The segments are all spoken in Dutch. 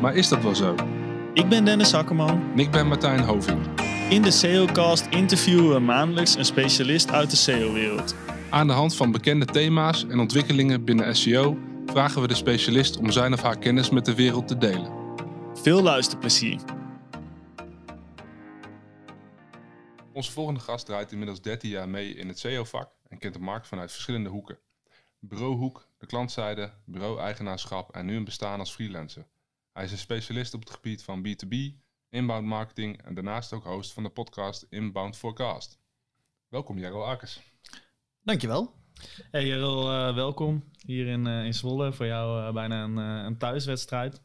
Maar is dat wel zo? Ik ben Dennis Akkerman. En ik ben Martijn Hoving. In de SEOcast interviewen we maandelijks een specialist uit de SEO-wereld. Aan de hand van bekende thema's en ontwikkelingen binnen SEO vragen we de specialist om zijn of haar kennis met de wereld te delen. Veel luisterplezier. Onze volgende gast draait inmiddels 13 jaar mee in het SEO-vak en kent de markt vanuit verschillende hoeken. Bureauhoek, de klantzijde, bureau-eigenaarschap en nu een bestaan als freelancer. Hij is een specialist op het gebied van B2B, inbound marketing en daarnaast ook host van de podcast Inbound Forecast. Welkom Jero Akkers. Dankjewel. Hey Jero, uh, welkom hier in, uh, in Zwolle. Voor jou uh, bijna een, een thuiswedstrijd.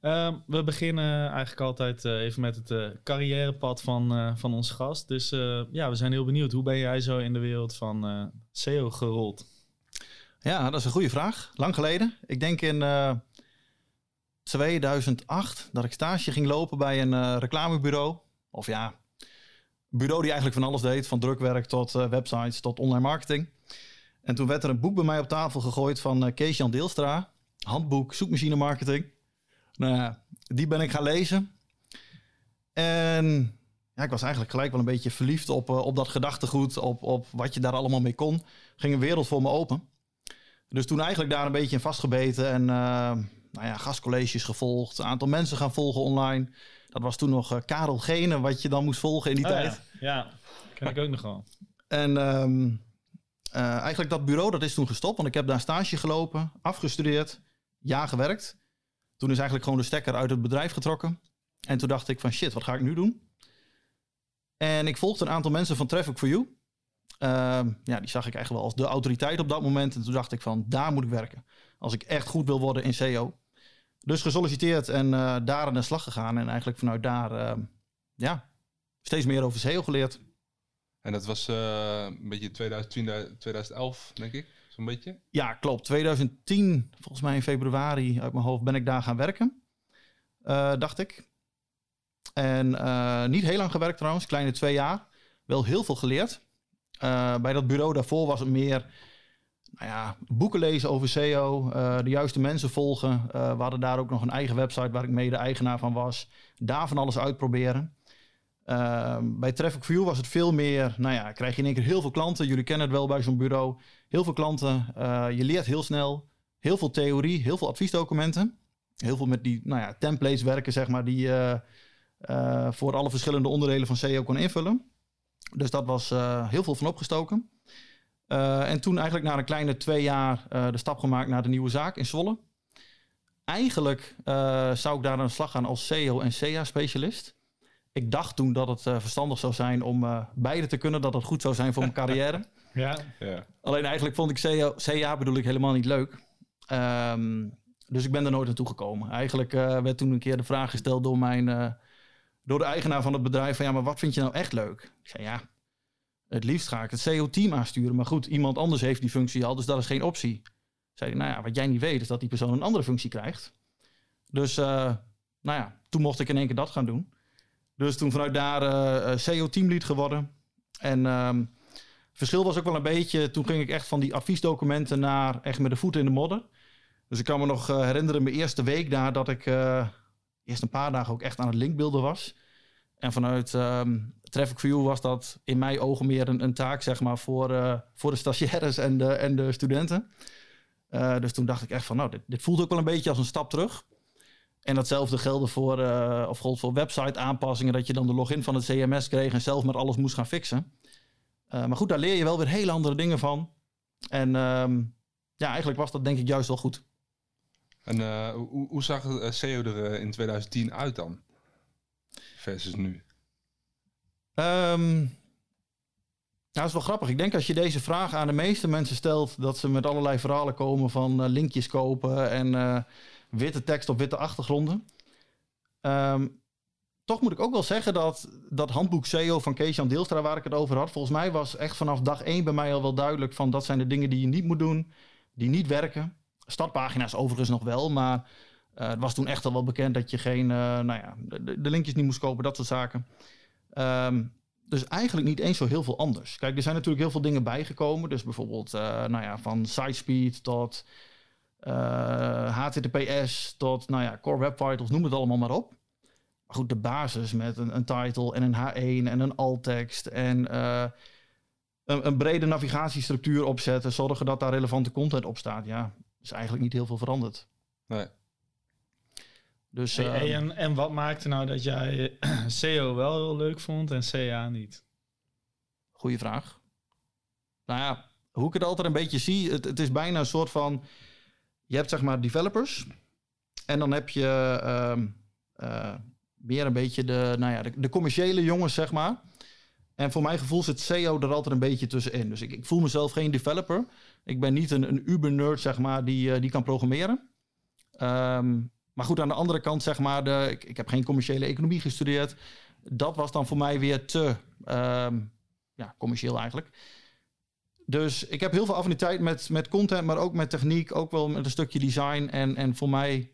Ehm, we beginnen eigenlijk altijd even met het carrièrepad van, van onze gast. Dus ja, we zijn heel benieuwd. Hoe ben jij zo in de wereld van SEO gerold? Ja, dat is een goede vraag. Lang geleden. Ik denk in 2008 dat ik stage ging lopen bij een uh, reclamebureau. Of ja, bureau die eigenlijk van alles deed. Van drukwerk tot uh, websites tot online marketing. En toen werd er een boek bij mij op tafel gegooid van Kees-Jan Deelstra. Handboek zoekmachine marketing. Nou die ben ik gaan lezen. En ja, ik was eigenlijk gelijk wel een beetje verliefd op, op dat gedachtegoed. Op, op wat je daar allemaal mee kon. Ging een wereld voor me open. Dus toen eigenlijk daar een beetje in vastgebeten. En nou ja, gastcolleges gevolgd, een aantal mensen gaan volgen online. Dat was toen nog uh, Karel Gene, wat je dan moest volgen in die oh, tijd. Ja, ja, ken ik ook nog wel. En um, uh, eigenlijk dat bureau, dat is toen gestopt. Want ik heb daar stage gelopen, afgestudeerd, jaar gewerkt. Toen is eigenlijk gewoon de stekker uit het bedrijf getrokken. En toen dacht ik van shit, wat ga ik nu doen? En ik volgde een aantal mensen van Traffic for You. Uh, ja, die zag ik eigenlijk wel als de autoriteit op dat moment. En toen dacht ik van, daar moet ik werken. Als ik echt goed wil worden in SEO. Dus gesolliciteerd en uh, daar aan de slag gegaan. En eigenlijk vanuit daar uh, ja, steeds meer over SEO geleerd. En dat was uh, een beetje 2010, 2011, denk ik, zo'n beetje? Ja, klopt. 2010, volgens mij in februari uit mijn hoofd, ben ik daar gaan werken. dacht ik. En niet heel lang gewerkt trouwens, kleine twee jaar. Wel heel veel geleerd. Bij dat bureau daarvoor was het meer nou ja, boeken lezen over SEO, uh, de juiste mensen volgen. Uh, we hadden daar ook nog een eigen website waar ik mede eigenaar van was. Daar van alles uitproberen. Bij Traffic View was het veel meer, nou ja, krijg je in één keer heel veel klanten. Jullie kennen het wel bij zo'n bureau. Heel veel klanten, eh, je leert heel snel. Heel veel theorie, heel veel adviesdocumenten. Heel veel met die nou ja, templates werken, zeg maar, die je voor alle verschillende onderdelen van SEO kon invullen. Dus dat was heel veel van opgestoken. Uh, en toen eigenlijk na een kleine twee jaar uh, de stap gemaakt naar de nieuwe zaak in Zwolle. Eigenlijk uh, zou ik daar aan de slag gaan als SEO en SEA-specialist. Ik dacht toen dat het verstandig zou zijn om beide te kunnen, dat het goed zou zijn voor mijn carrière. ja. ja. Alleen eigenlijk vond ik SEO, SEA bedoel ik helemaal niet leuk. Um, dus ik ben er nooit naartoe gekomen. Eigenlijk werd toen een keer de vraag gesteld door, mijn, door de eigenaar van het bedrijf: van ja, maar wat vind je nou echt leuk? Ik zei ja het liefst ga ik het SEO-team aansturen. Maar goed, iemand anders heeft die functie al, dus dat is geen optie. Zei nou ja, wat jij niet weet is dat die persoon een andere functie krijgt. Dus, uh, nou ja, toen mocht ik in één keer dat gaan doen. Dus toen vanuit daar uh, SEO-teamlead geworden. En um, verschil was ook wel een beetje, toen ging ik echt van die adviesdocumenten naar echt met de voeten in de modder. Dus ik kan me nog herinneren, mijn eerste week daar, dat ik eerst een paar dagen ook echt aan het linkbeelden was. En vanuit um, Traffic View was dat in mijn ogen meer een, een taak zeg maar, voor, uh, voor de stagiaires en de, en de studenten. Uh, dus toen dacht ik echt van, nou, dit, voelt ook wel een beetje als een stap terug. En datzelfde geldde voor, uh, of gold voor website aanpassingen, dat je dan de login van het CMS kreeg en zelf met alles moest gaan fixen. maar goed, daar leer je wel weer hele andere dingen van. En um, ja, eigenlijk was dat denk ik juist wel goed. En hoe, hoe zag SEO er in 2010 uit dan? versus nu? Um, nou, dat is wel grappig. Ik denk als je deze vraag aan de meeste mensen stelt, dat ze met allerlei verhalen komen van linkjes kopen en witte tekst op witte achtergronden. Um, toch moet ik ook wel zeggen dat dat handboek SEO van Kees-Jan Deelstra, waar ik het over had, volgens mij was echt vanaf dag één bij mij al wel duidelijk van dat zijn de dingen die je niet moet doen, die niet werken. Startpagina's overigens nog wel, maar uh, het was toen echt al wel bekend dat je geen, uh, nou ja, de, linkjes niet moest kopen, dat soort zaken. Um, dus eigenlijk niet eens zo heel veel anders. Kijk, er zijn natuurlijk heel veel dingen bijgekomen. Dus bijvoorbeeld, uh, nou ja, van site speed tot eh, HTTPS tot, nou ja, Core Web Vitals, noem het allemaal maar op. Maar goed, de basis met een, een title en een H1 en een alt-tekst en eh, een, een brede navigatiestructuur opzetten, zorgen dat daar relevante content op staat. Ja, is eigenlijk niet heel veel veranderd. Nee. Dus Hey, eh, hey, en, en wat maakte nou dat jij SEO wel heel leuk vond en CA niet? Goeie vraag. Nou ja, hoe ik het altijd een beetje zie, het, het is bijna een soort van... Je hebt zeg maar developers en dan heb je ehm, eh, meer een beetje de, nou ja, de, de commerciële jongens, zeg maar. En voor mijn gevoel zit SEO er altijd een beetje tussenin. Dus ik, ik voel mezelf geen developer. Ik ben niet een, een uber-nerd, zeg maar, die, eh, die kan programmeren. Ehm, maar goed, aan de andere kant, zeg maar, de, ik, ik heb geen commerciële economie gestudeerd. Dat was dan voor mij weer te ehm, ja, commercieel eigenlijk. Dus ik heb heel veel affiniteit met, met content, maar ook met techniek, ook wel met een stukje design. En, en voor mij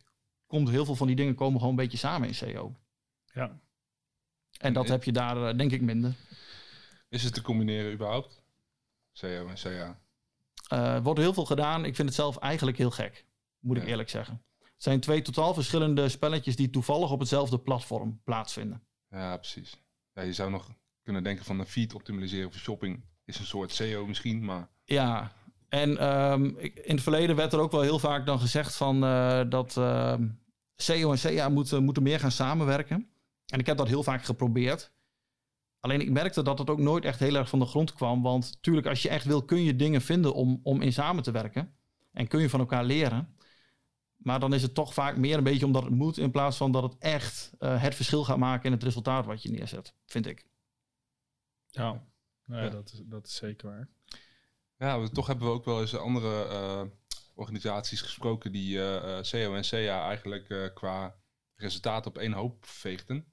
komt heel veel van die dingen komen gewoon een beetje samen in SEO. Ja. En dat heb je daar eh, denk ik minder. Is het te combineren überhaupt? CO en CA. Er wordt heel veel gedaan. Ik vind het zelf eigenlijk heel gek, moet ik eerlijk zeggen. Het zijn twee totaal verschillende spelletjes die toevallig op hetzelfde platform plaatsvinden. Ja, precies. Ja, je zou nog kunnen denken van een feed optimaliseren voor shopping is een soort SEO misschien, maar Ja, en ehm, in het verleden werd er ook wel heel vaak dan gezegd van eh, dat ehm SEO en CA moeten, moeten meer gaan samenwerken. En ik heb dat heel vaak geprobeerd. Alleen ik merkte dat het ook nooit echt heel erg van de grond kwam. Want natuurlijk, als je echt wil, kun je dingen vinden om, om in samen te werken. En kun je van elkaar leren. Maar dan is het toch vaak meer een beetje omdat het moet, in plaats van dat het echt eh, het verschil gaat maken in het resultaat wat je neerzet, vind ik. Ja, nee, Ja. Dat, is, dat is zeker waar. ja, we, toch hebben we ook wel eens andere eh, organisaties gesproken die eh, eh, CO en CA eigenlijk eh, qua resultaat op één hoop veegden.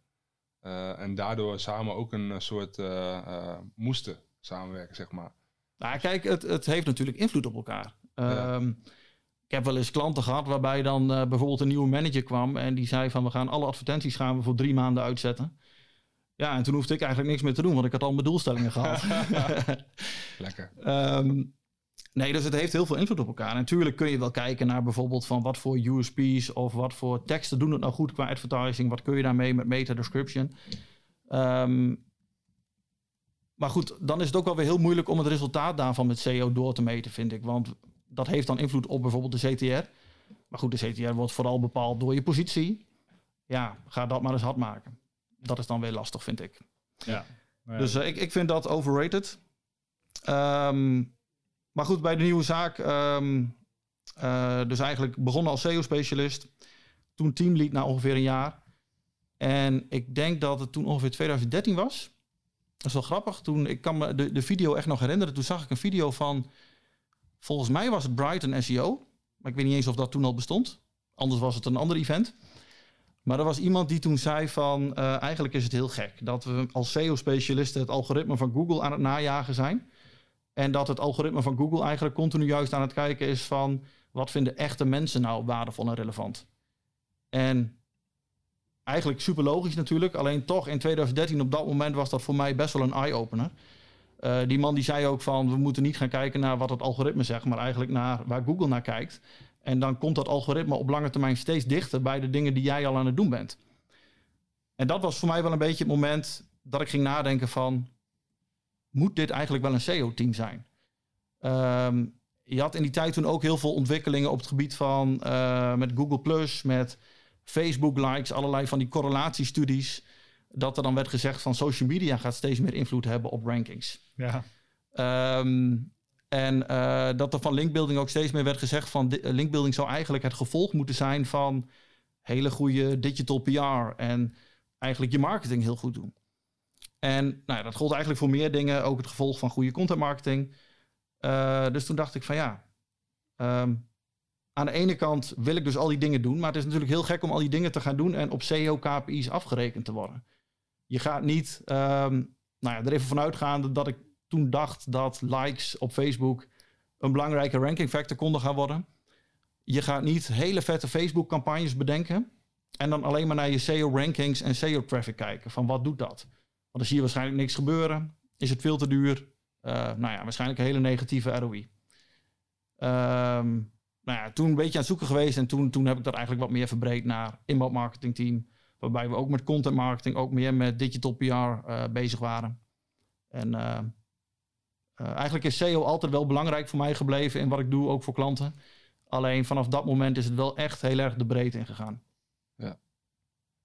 Eh, en daardoor samen ook een eh, soort eh, moesten samenwerken, zeg maar. Nou, kijk, het, het heeft natuurlijk invloed op elkaar. Ja. Ehm, ik heb wel eens klanten gehad waarbij dan bijvoorbeeld een nieuwe manager kwam en die zei van we gaan alle advertenties gaan we voor drie maanden uitzetten. Ja, en toen hoefde ik eigenlijk niks meer te doen, want ik had al mijn doelstellingen gehad. Lekker. Ehm, nee, dus het heeft heel veel invloed op elkaar. En natuurlijk kun je wel kijken naar bijvoorbeeld van wat voor USP's of wat voor teksten doen het nou goed qua advertising. Wat kun je daarmee met meta description. Ehm, maar goed, dan is het ook wel weer heel moeilijk om het resultaat daarvan met SEO door te meten, vind ik. Want dat heeft dan invloed op bijvoorbeeld de CTR. Maar goed, de CTR wordt vooral bepaald door je positie. Ja, ga dat maar eens hard maken. Dat is dan weer lastig, vind ik. Ja. Ja, Dus eh, ik, ik vind dat overrated. Ehm, maar goed, bij de nieuwe zaak. ehm, eh, dus eigenlijk begonnen als SEO-specialist. Toen teamlead na ongeveer een jaar. En ik denk dat het toen ongeveer 2013 was. Dat is wel grappig. Toen, ik kan me de, de video echt nog herinneren. Toen zag ik een video van... Volgens mij was het Brighton SEO. Maar ik weet niet eens of dat toen al bestond. Anders was het een ander event. Maar er was iemand die toen zei van... eh, eigenlijk is het heel gek dat we als SEO-specialisten... het algoritme van Google aan het najagen zijn. En dat het algoritme van Google eigenlijk continu juist aan het kijken is van... wat vinden echte mensen nou waardevol en relevant? En eigenlijk super logisch natuurlijk. Alleen toch in 2013 op dat moment was dat voor mij best wel een eye-opener. Eh, die man die zei ook van we moeten niet gaan kijken naar wat het algoritme zegt, maar eigenlijk naar waar Google naar kijkt. En dan komt dat algoritme op lange termijn steeds dichter bij de dingen die jij al aan het doen bent. En dat was voor mij wel een beetje het moment dat ik ging nadenken van moet dit eigenlijk wel een SEO-team zijn? Ehm, je had in die tijd toen ook heel veel ontwikkelingen op het gebied van eh, met Google Plus, met Facebook likes, allerlei van die correlatiestudies. Dat er dan werd gezegd van social media gaat steeds meer invloed hebben op rankings. ja. Ehm, en eh, dat er van linkbuilding ook steeds meer werd gezegd van di- linkbuilding zou eigenlijk het gevolg moeten zijn van hele goede digital PR en eigenlijk je marketing heel goed doen. En nou dat gold eigenlijk voor meer dingen, ook het gevolg van goede content marketing. Eh, dus toen dacht ik van ja, ehm, aan de ene kant wil ik dus al die dingen doen, maar het is natuurlijk heel gek om al die dingen te gaan doen en op SEO KPI's afgerekend te worden. Je gaat niet, ehm, nou ja, er even vanuit gaande dat ik toen dacht dat likes op Facebook een belangrijke ranking factor konden gaan worden. Je gaat niet hele vette Facebook campagnes bedenken en dan alleen maar naar je SEO rankings en SEO traffic kijken. Van wat doet dat? Want dan zie je waarschijnlijk niks gebeuren. Is het veel te duur? Eh, nou ja, waarschijnlijk een hele negatieve ROI. Ehm, nou ja, toen een beetje aan het zoeken geweest. En toen, toen heb ik dat eigenlijk wat meer verbreed naar inbound marketing team. Waarbij we ook met content marketing, ook meer met digital PR uh, bezig waren. En uh, eigenlijk is SEO altijd wel belangrijk voor mij gebleven in wat ik doe, ook voor klanten. Alleen vanaf dat moment is het wel echt heel erg de breedte ingegaan. Ja.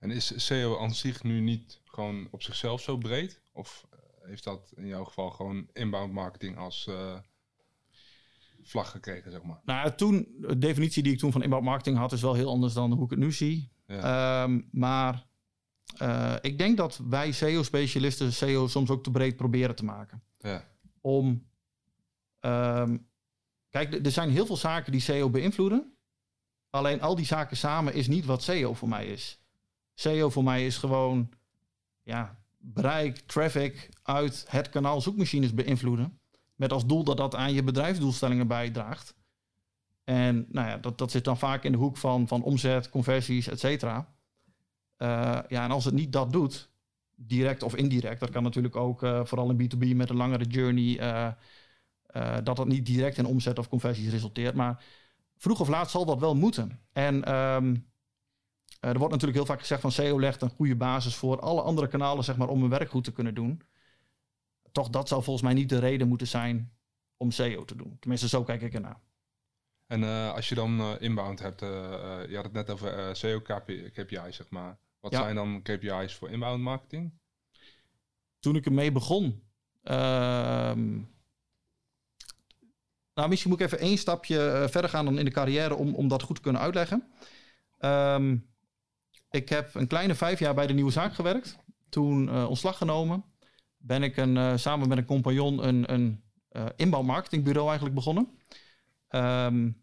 En is SEO aan zich nu niet gewoon op zichzelf zo breed? Of heeft dat in jouw geval gewoon inbound marketing als uh, vlag gekregen, zeg maar? Nou, toen, de definitie die ik toen van inbound marketing had, is wel heel anders dan hoe ik het nu zie. Ja. Um, maar uh, ik denk dat wij SEO-specialisten SEO soms ook te breed proberen te maken. Ja. Om, um, kijk, er zijn heel veel zaken die SEO beïnvloeden. Alleen al die zaken samen is niet wat SEO voor mij is. SEO voor mij is gewoon, ja, bereik, traffic uit het kanaal zoekmachines beïnvloeden. Met als doel dat dat aan je bedrijfsdoelstellingen bijdraagt. En nou ja, dat, dat zit dan vaak in de hoek van, van omzet, conversies, et cetera. Uh, ja, en als het niet dat doet, direct of indirect, dat kan natuurlijk ook uh, vooral in B2B met een langere journey, uh, dat dat niet direct in omzet of conversies resulteert. Maar vroeg of laat zal dat wel moeten. En uh, er wordt natuurlijk heel vaak gezegd van SEO legt een goede basis voor alle andere kanalen zeg maar, om hun werk goed te kunnen doen. Toch, dat zou volgens mij niet de reden moeten zijn om SEO te doen. Tenminste, zo kijk ik ernaar. En uh, als je dan uh, inbound hebt, je had het net over SEO KPI's, zeg maar. Wat ja. zijn dan KPI's voor inbound marketing? Toen ik ermee begon, ehm, nou, misschien moet ik even één stapje verder gaan dan in de carrière om, om dat goed te kunnen uitleggen. Um, ik heb een kleine vijf jaar bij de Nieuwe Zaak gewerkt. Toen uh, ontslag genomen. Ben ik een, uh, samen met een compagnon een, een uh, inbouwmarketingbureau eigenlijk begonnen. Um,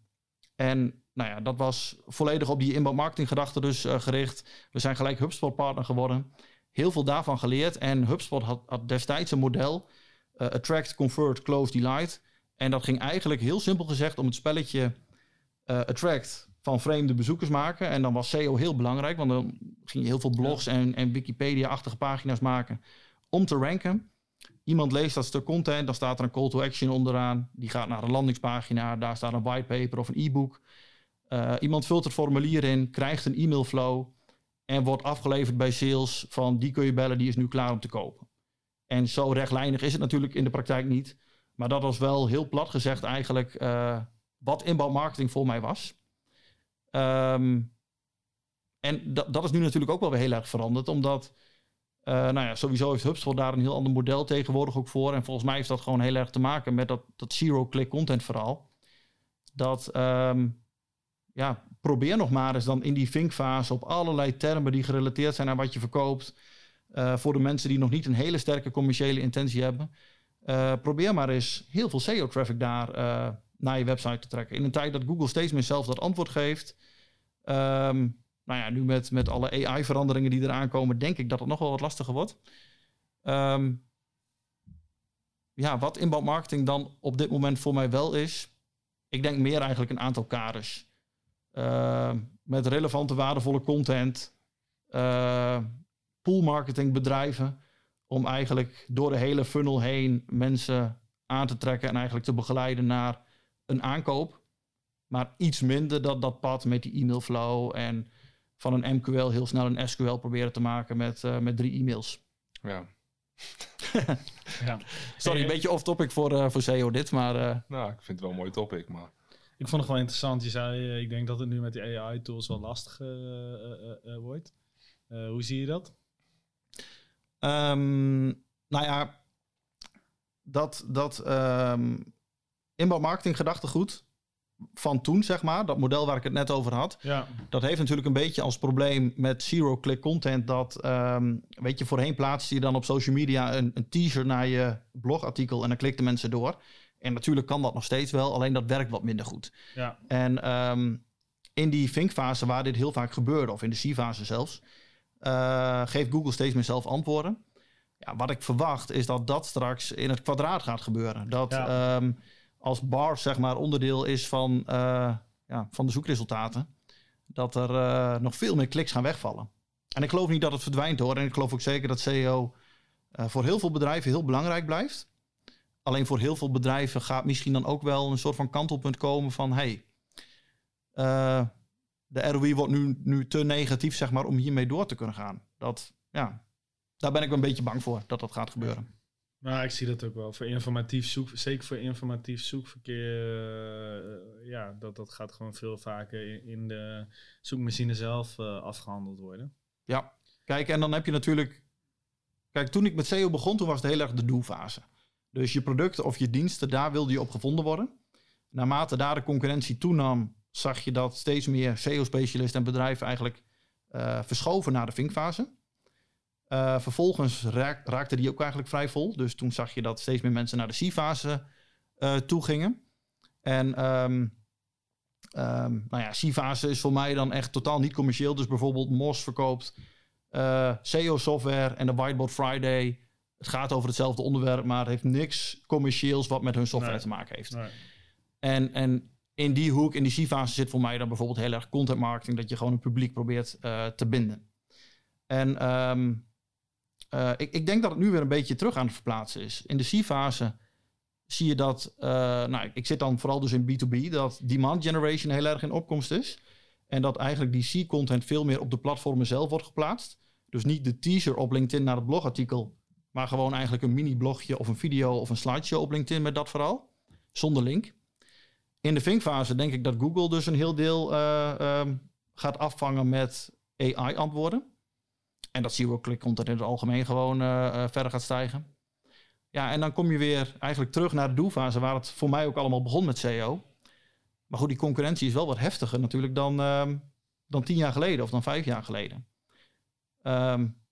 en nou ja, dat was volledig op die inbouwmarketinggedachte dus gericht. We zijn gelijk HubSpot partner geworden. Heel veel daarvan geleerd. En HubSpot had, had destijds een model. attract, Convert, Close, Delight. En dat ging eigenlijk heel simpel gezegd om het spelletje Attract van vreemde bezoekers maken. En dan was SEO heel belangrijk, want dan ging je heel veel blogs en, en Wikipedia-achtige pagina's maken om te ranken. Iemand leest dat stuk content, dan staat er een call to action onderaan. Die gaat naar een landingspagina, daar staat een whitepaper of een e-book. Uh, iemand vult het formulier in, krijgt een e-mailflow en wordt afgeleverd bij sales van die kun je bellen, die is nu klaar om te kopen. En zo rechtlijnig is het natuurlijk in de praktijk niet. Maar dat was wel heel plat gezegd eigenlijk uh, wat inbouwmarketing voor mij was. Um, en dat, dat is nu natuurlijk ook wel weer heel erg veranderd, omdat uh, nou ja, sowieso heeft HubSpot daar een heel ander model tegenwoordig ook voor. En volgens mij heeft dat gewoon heel erg te maken met dat, dat zero-click content verhaal. Dat, um, ja, probeer nog maar eens dan in die vinkfase op allerlei termen die gerelateerd zijn aan wat je verkoopt. Uh, voor de mensen die nog niet een hele sterke commerciële intentie hebben. Uh, probeer maar eens heel veel SEO-traffic daar naar je website te trekken. In een tijd dat Google steeds meer zelf dat antwoord geeft. Um, nou ja, nu met, met alle AI-veranderingen die eraan komen, denk ik dat het nog wel wat lastiger wordt. Um, ja, wat inbound marketing dan op dit moment voor mij wel is, ik denk meer eigenlijk een aantal kaders. Uh, met relevante, waardevolle content, uh, pool marketing bedrijven, om eigenlijk door de hele funnel heen mensen aan te trekken en eigenlijk te begeleiden naar een aankoop. Maar iets minder dat, dat pad met die e-mailflow en van een MQL heel snel een SQL proberen te maken met, uh, met drie e-mails. Ja. ja. Sorry, een beetje off-topic voor, uh, voor SEO dit, maar... Uh... Nou, ik vind het wel een mooi topic, maar... Ik vond het wel interessant. Je zei, ik denk dat het nu met die AI-tools wel lastig wordt. hoe zie je dat? Um, nou ja, dat, dat um, inbound marketing gedachtegoed van toen, zeg maar, dat model waar ik het net over had, ja. dat heeft natuurlijk een beetje als probleem met zero-click content dat, um, weet je, voorheen plaatste je dan op social media een, een teaser naar je blogartikel en dan klikten mensen door. En natuurlijk kan dat nog steeds wel, alleen dat werkt wat minder goed. Ja. En um, in die vinkfase waar dit heel vaak gebeurde, of in de C-fase zelfs, uh, geeft Google steeds meer zelf antwoorden. Ja, wat ik verwacht is dat dat straks in het kwadraat gaat gebeuren. Dat ja. um, als bar zeg maar onderdeel is van, uh, ja, van de zoekresultaten, dat er uh, nog veel meer kliks gaan wegvallen. En ik geloof niet dat het verdwijnt hoor. En ik geloof ook zeker dat SEO uh, voor heel veel bedrijven heel belangrijk blijft. Alleen voor heel veel bedrijven gaat misschien dan ook wel een soort van kantelpunt komen van hey, eh, de ROI wordt nu, nu te negatief, zeg maar, om hiermee door te kunnen gaan. Dat, ja, daar ben ik een beetje bang voor, dat dat gaat gebeuren. Nou, ik zie dat ook wel. Voor informatief zoek, zeker voor informatief zoekverkeer, uh, ja, dat, dat gaat gewoon veel vaker in, de zoekmachine zelf uh, afgehandeld worden. Ja, kijk, en dan heb je natuurlijk... Kijk, toen ik met SEO begon, toen was het heel erg de doelfase. Dus je producten of je diensten, daar wilde je op gevonden worden. Naarmate daar de concurrentie toenam, zag je dat steeds meer SEO-specialisten en bedrijven eigenlijk uh, verschoven naar de vinkfase. Uh, vervolgens raak, raakte die ook eigenlijk vrij vol. Dus toen zag je dat steeds meer mensen naar de C-fase uh, toe gingen. En um, um, nou ja, C-fase is voor mij dan echt totaal niet commercieel. Dus bijvoorbeeld Mos verkoopt uh, SEO-software en de Whiteboard Friday. Het gaat over hetzelfde onderwerp, maar het heeft niks commercieels wat met hun software Nee. te maken heeft. Nee. En, en in die hoek, in die C-fase zit voor mij dan bijvoorbeeld heel erg content marketing, dat je gewoon een publiek probeert te binden. En um, uh, ik, ik, denk dat het nu weer een beetje terug aan het verplaatsen is. In de C-fase zie je dat, uh, nou, ik zit dan vooral dus in B2B, dat demand generation heel erg in opkomst is. En dat eigenlijk die C-content veel meer op de platformen zelf wordt geplaatst. Dus niet de teaser op LinkedIn naar het blogartikel, maar gewoon eigenlijk een mini-blogje of een video of een slideshow op LinkedIn met dat verhaal, zonder link. In de vinkfase denk ik dat Google dus een heel deel uh, um, gaat afvangen met AI-antwoorden. En dat zero-click content in het algemeen gewoon uh, verder gaat stijgen. Ja, en dan kom je weer eigenlijk terug naar de doelfase waar het voor mij ook allemaal begon met SEO. Maar goed, die concurrentie is wel wat heftiger natuurlijk dan, uh, dan tien jaar geleden of dan vijf jaar geleden. Um,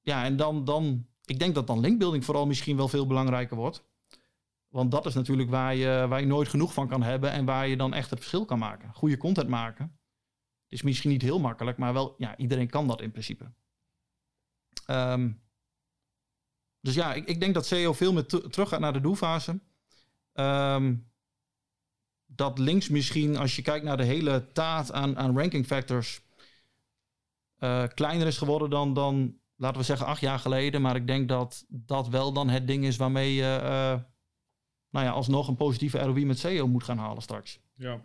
ja, en dan, dan, ik denk dat dan linkbuilding vooral misschien wel veel belangrijker wordt. Want dat is natuurlijk waar je, waar je nooit genoeg van kan hebben en waar je dan echt het verschil kan maken. Goede content maken. Is misschien niet heel makkelijk, maar wel, ja, iedereen kan dat in principe. Um, dus ja, ik, ik, denk dat SEO veel meer terug gaat naar de doelfase. Um, dat links misschien, als je kijkt naar de hele taart aan, aan ranking factors, uh, kleiner is geworden dan, dan, laten we zeggen, acht jaar geleden. Maar ik denk dat dat wel dan het ding is waarmee je, uh, nou ja, alsnog een positieve ROI met SEO moet gaan halen straks. Ja.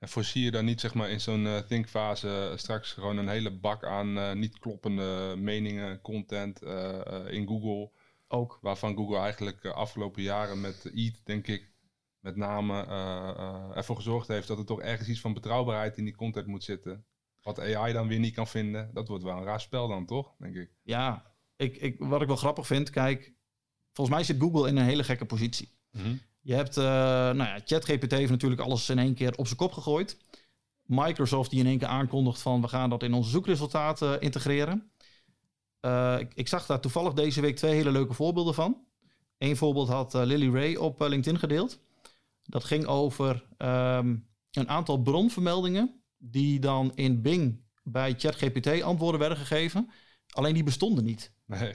En voorzie je dan niet zeg maar, in zo'n uh, thinkfase straks gewoon een hele bak aan uh, niet kloppende meningen, content uh, in Google? Ook. Waarvan Google eigenlijk de afgelopen jaren met EAT, denk ik, met name ervoor gezorgd heeft dat er toch ergens iets van betrouwbaarheid in die content moet zitten. Wat AI dan weer niet kan vinden. Dat wordt wel een raar spel dan, toch? Denk ik. Ja, ik, ik, wat ik wel grappig vind, kijk, volgens mij zit Google in een hele gekke positie. Mm -hmm. Je hebt, uh, nou ja, ChatGPT heeft natuurlijk alles in één keer op zijn kop gegooid. Microsoft die in één keer aankondigt van we gaan dat in onze zoekresultaten integreren. Uh, ik, ik, zag daar toevallig deze week twee hele leuke voorbeelden van. Eén voorbeeld had Lily Ray op LinkedIn gedeeld. Dat ging over um, een aantal bronvermeldingen die dan in Bing bij ChatGPT antwoorden werden gegeven. Alleen die bestonden niet. Nee.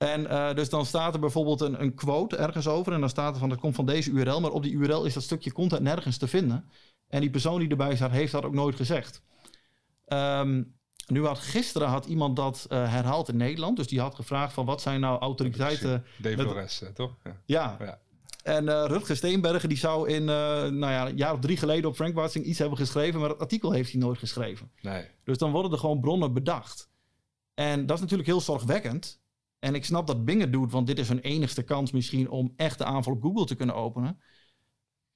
En uh, dus dan staat er bijvoorbeeld een, een, quote ergens over. En dan staat er van, dat komt van deze URL. Maar op die URL is dat stukje content nergens te vinden. En die persoon die erbij staat, heeft dat ook nooit gezegd. Um, nu had gisteren had iemand dat uh, herhaald in Nederland. Dus die had gevraagd van, wat zijn nou autoriteiten... Dave Flores, toch? Ja. ja. ja. En uh, Rutger Steenbergen die zou in nou ja, een jaar of drie geleden op Frank Watsing iets hebben geschreven. Maar dat artikel heeft hij nooit geschreven. Nee. Dus dan worden er gewoon bronnen bedacht. En dat is natuurlijk heel zorgwekkend. En ik snap dat Bing het doet, want dit is hun enigste kans misschien om echt de aanval op Google te kunnen openen.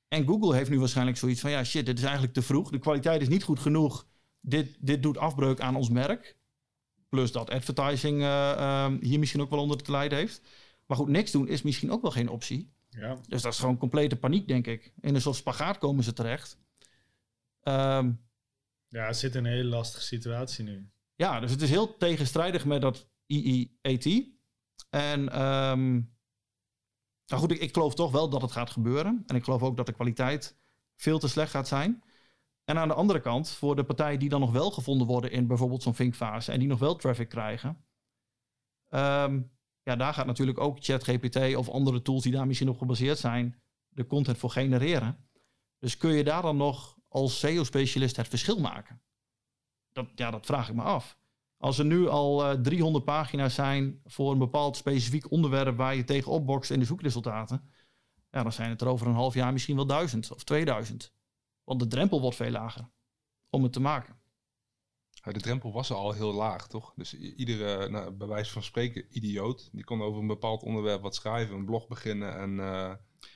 En Google heeft nu waarschijnlijk zoiets van, ja shit, dit is eigenlijk te vroeg. De kwaliteit is niet goed genoeg. Dit, dit doet afbreuk aan ons merk. Plus dat advertising uh, uh, hier misschien ook wel onder te lijden heeft. Maar goed, niks doen is misschien ook wel geen optie. Ja. Dus dat is gewoon complete paniek, denk ik. In een soort spagaat komen ze terecht. Um, ja, het zit in een hele lastige situatie nu. Ja, dus het is heel tegenstrijdig met dat IIAT. En um, nou goed, ik, geloof toch wel dat het gaat gebeuren. En ik geloof ook dat de kwaliteit veel te slecht gaat zijn. En aan de andere kant, voor de partijen die dan nog wel gevonden worden in bijvoorbeeld zo'n vinkfase en die nog wel traffic krijgen, um, ja, daar gaat natuurlijk ook ChatGPT of andere tools die daar misschien op gebaseerd zijn, de content voor genereren. Dus kun je daar dan nog als SEO-specialist het verschil maken? Dat, ja, dat vraag ik me af. Als er nu al uh, 300 pagina's zijn voor een bepaald specifiek onderwerp waar je tegen opbokst in de zoekresultaten, ja, dan zijn het er over een half jaar misschien wel duizend of 2000. Want de drempel wordt veel lager om het te maken. De drempel was al heel laag, toch? Dus iedere, nou, bij wijze van spreken, idioot, die kon over een bepaald onderwerp wat schrijven, een blog beginnen en, eh